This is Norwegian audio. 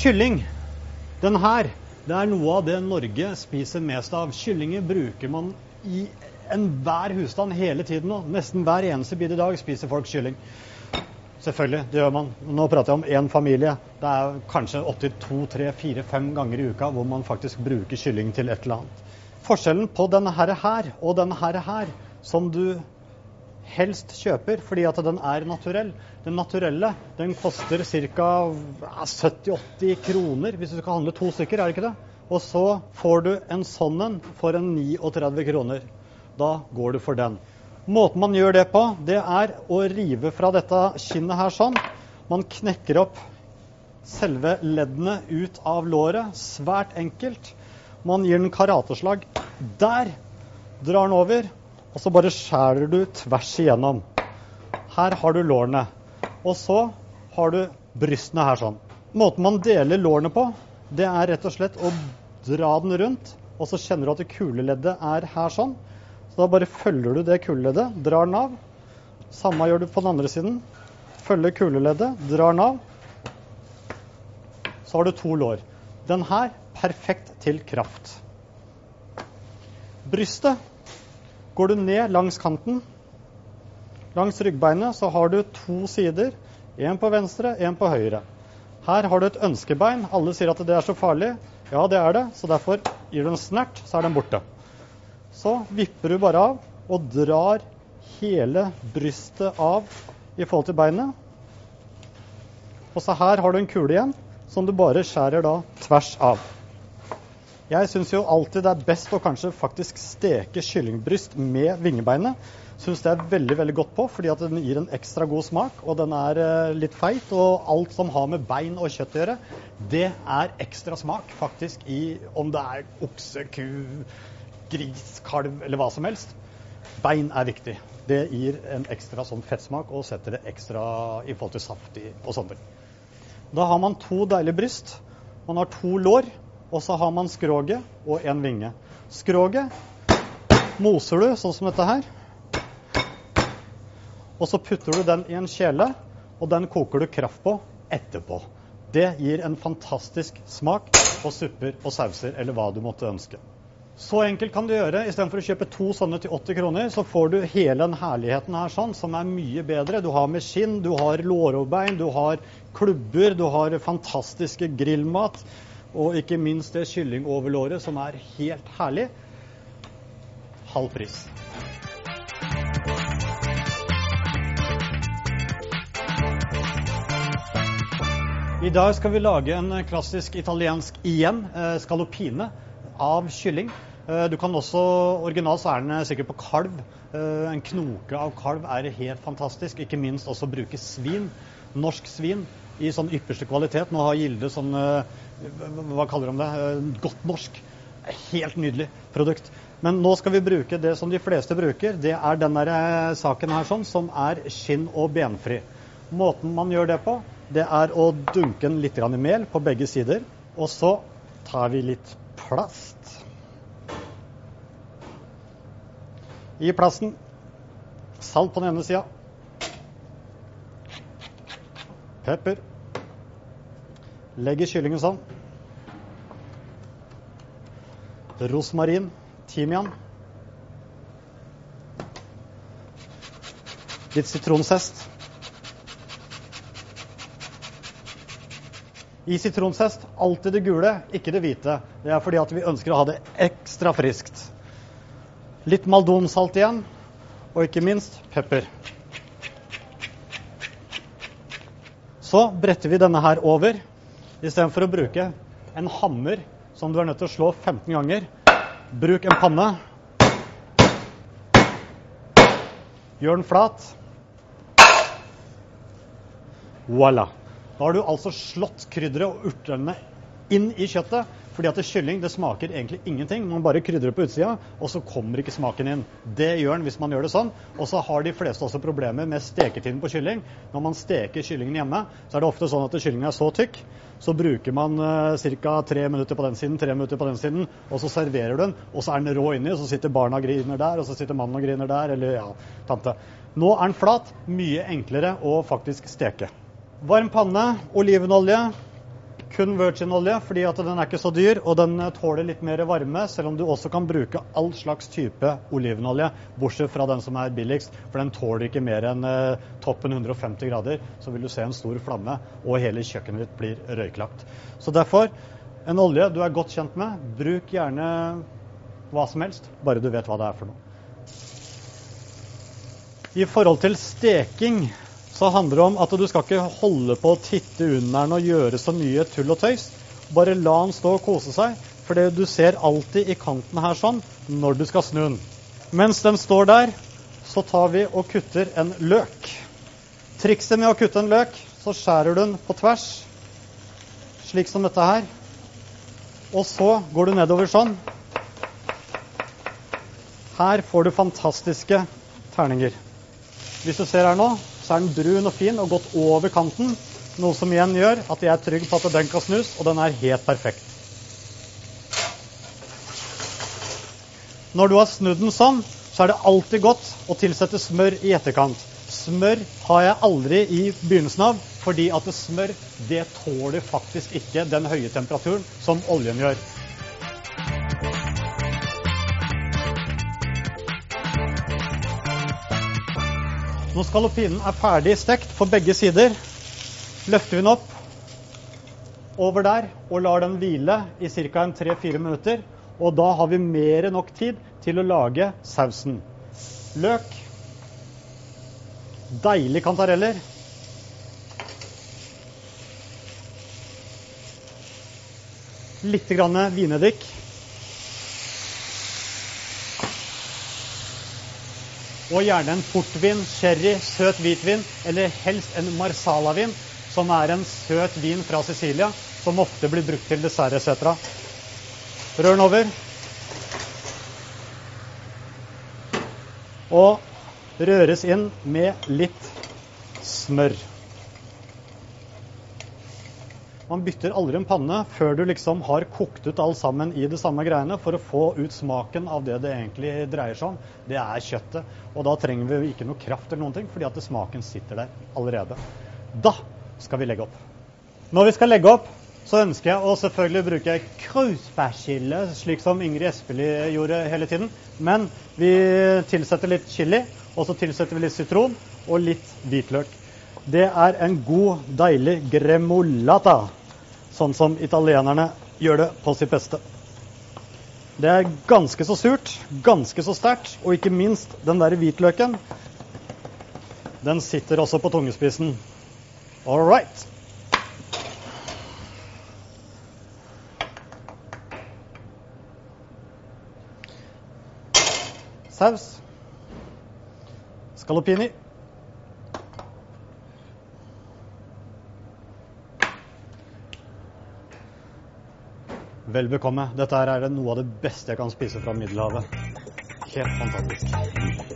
Kylling. Den her, det er noe av det Norge spiser mest av. Kyllinger bruker man i enhver husstand hele tiden nå. Nesten hver eneste bidige dag spiser folk kylling. Selvfølgelig, det gjør man. Nå prater jeg om én familie. Det er kanskje opptil to, tre, fire, fem ganger i uka hvor man faktisk bruker kylling til et eller annet. Forskjellen på denne her, og denne her, som du helst kjøper fordi at den er naturell. Den naturelle den koster ca. 70-80 kroner hvis du skal handle to stykker, er det ikke det? Og så får du en sånn en for en 39 kroner. Da går du for den. Måten man gjør det på, det er å rive fra dette kinnet her sånn. Man knekker opp selve leddene ut av låret. Svært enkelt. Man gir den karateslag der. Drar den over, og så bare skjærer du tvers igjennom. Her har du lårene. Og så har du brystene her sånn. Måten man deler lårene på, det er rett og slett å dra den rundt, og så kjenner du at kuleleddet er her sånn. Så da bare følger du det kuleleddet, drar den av. Samme gjør du på den andre siden. Følger kuleleddet, drar den av. Så har du to lår. Den her perfekt til kraft. Brystet går du ned langs kanten. Langs ryggbeinet så har du to sider. Én på venstre, én på høyre. Her har du et ønskebein. Alle sier at det er så farlig. Ja, det er det, så derfor gir du en snert, så er den borte. Så vipper du bare av og drar hele brystet av i forhold til beinet. Og så her har du en kule igjen som du bare skjærer da tvers av. Jeg syns jo alltid det er best å kanskje faktisk steke kyllingbryst med vingebeinet. Syns det er veldig veldig godt på, fordi at den gir en ekstra god smak. Og den er eh, litt feit. Og alt som har med bein og kjøtt å gjøre, det er ekstra smak faktisk i om det er okse, ku, gris, kalv eller hva som helst. Bein er viktig. Det gir en ekstra sånn fettsmak og setter det ekstra i forhold til saft i, og sånne ting. Da har man to deilige bryst. Man har to lår, og så har man skroget og en vinge. Skroget moser du sånn som dette her. Og så putter du den i en kjele, og den koker du kraft på etterpå. Det gir en fantastisk smak på supper og sauser eller hva du måtte ønske. Så enkelt kan du gjøre. Istedenfor å kjøpe to sånne til 80 kroner, så får du hele den herligheten her sånn, som er mye bedre. Du har med skinn, du har lårbein, du har klubber, du har fantastiske grillmat. Og ikke minst det kyllingoverlåret, som er helt herlig. Halv pris. I dag skal vi lage en klassisk italiensk igjen, eh, scallopine av kylling. Eh, Du kan også, Originalt så er den sikkert på kalv. Eh, En knoke av kalv er helt fantastisk. Ikke minst også bruke svin. Norsk svin i sånn ypperste kvalitet. Nå har Gilde sånn eh, Hva kaller de det? Eh, Godt norsk. Helt nydelig produkt. Men nå skal vi bruke det som de fleste bruker. Det er denne der saken her sånn, som er skinn- og benfri. Måten man gjør det på, det er å dunke den litt i mel på begge sider. Og så tar vi litt plast. I plasten salt på den ene sida. Pepper. Legger kyllingen sånn. Rosmarin. Timian. Litt sitronsest. I sitronsest alltid det gule, ikke det hvite. Det er fordi at vi ønsker å ha det ekstra friskt. Litt maldonsalt igjen, og ikke minst pepper. Så bretter vi denne her over. Istedenfor å bruke en hammer som du er nødt til å slå 15 ganger, bruk en panne. Gjør den flat. Voilà. Da har du altså slått krydderet og urtene inn i kjøttet. Fordi at kylling det smaker egentlig ingenting. Man bare krydrer på utsida, og så kommer ikke smaken inn. Det gjør den hvis man gjør det sånn. Og så har de fleste også problemer med steketiden på kylling. Når man steker kyllingen hjemme, så er det ofte sånn at kyllingen er så tykk. Så bruker man uh, ca. tre minutter på den siden, tre minutter på den siden, og så serverer du den, og så er den rå inni, så sitter barna og griner der, og så sitter mannen og griner der, eller ja, tante. Nå er den flat. Mye enklere å faktisk steke. Varm panne, olivenolje, kun virgin-olje fordi at den er ikke så dyr, og den tåler litt mer varme, selv om du også kan bruke all slags type olivenolje, bortsett fra den som er billigst, for den tåler ikke mer enn eh, toppen 150 grader. Så vil du se en stor flamme, og hele kjøkkenet ditt blir røyklagt. Så derfor, en olje du er godt kjent med, bruk gjerne hva som helst, bare du vet hva det er for noe. I forhold til steking så handler det om at du skal ikke holde på å titte under den og gjøre så mye tull og tøys. Bare la den stå og kose seg, for du ser alltid i kanten her sånn når du skal snu den. Mens den står der, så tar vi og kutter en løk. Trikset med å kutte en løk, så skjærer du den på tvers, slik som dette her. Og så går du nedover sånn. Her får du fantastiske terninger. Hvis du ser her nå, så er den brun og fin og gått over kanten. Noe som igjen gjør at jeg er trygg på at den kan snus, og den er helt perfekt. Når du har snudd den sånn, så er det alltid godt å tilsette smør i etterkant. Smør har jeg aldri i begynnelsen av, fordi at smør det tåler faktisk ikke den høye temperaturen som oljen gjør. Når skalopinen er ferdig stekt på begge sider, løfter vi den opp over der og lar den hvile i ca. 3-4 minutter. Og da har vi mer enn nok tid til å lage sausen. Løk. Deilige kantareller. Litt grann vineddik. Og gjerne en portvin, sherry, søt hvitvin, eller helst en marsalavin, som er en søt vin fra Sicilia, som ofte blir brukt til dessert etc. Rør den over. Og røres inn med litt smør. Man bytter aldri en panne før du liksom har kokt ut alt sammen i det samme greiene for å få ut smaken av det det egentlig dreier seg om. Det er kjøttet. Og da trenger vi ikke noe kraft eller noen ting, fordi at smaken sitter der allerede. Da skal vi legge opp. Når vi skal legge opp, så ønsker jeg å selvfølgelig bruke krusbærchille, slik som Ingrid Espelid gjorde hele tiden. Men vi tilsetter litt chili, og så tilsetter vi litt sitron og litt hvitløk. Det er en god, deilig gremolata sånn som italienerne gjør det på sitt beste. Det er ganske så surt, ganske så sterkt, og ikke minst den der hvitløken. Den sitter også på tungespissen. All right. Saus. Scalopini. Vel bekomme. Dette er noe av det beste jeg kan spise fra Middelhavet. Helt fantastisk.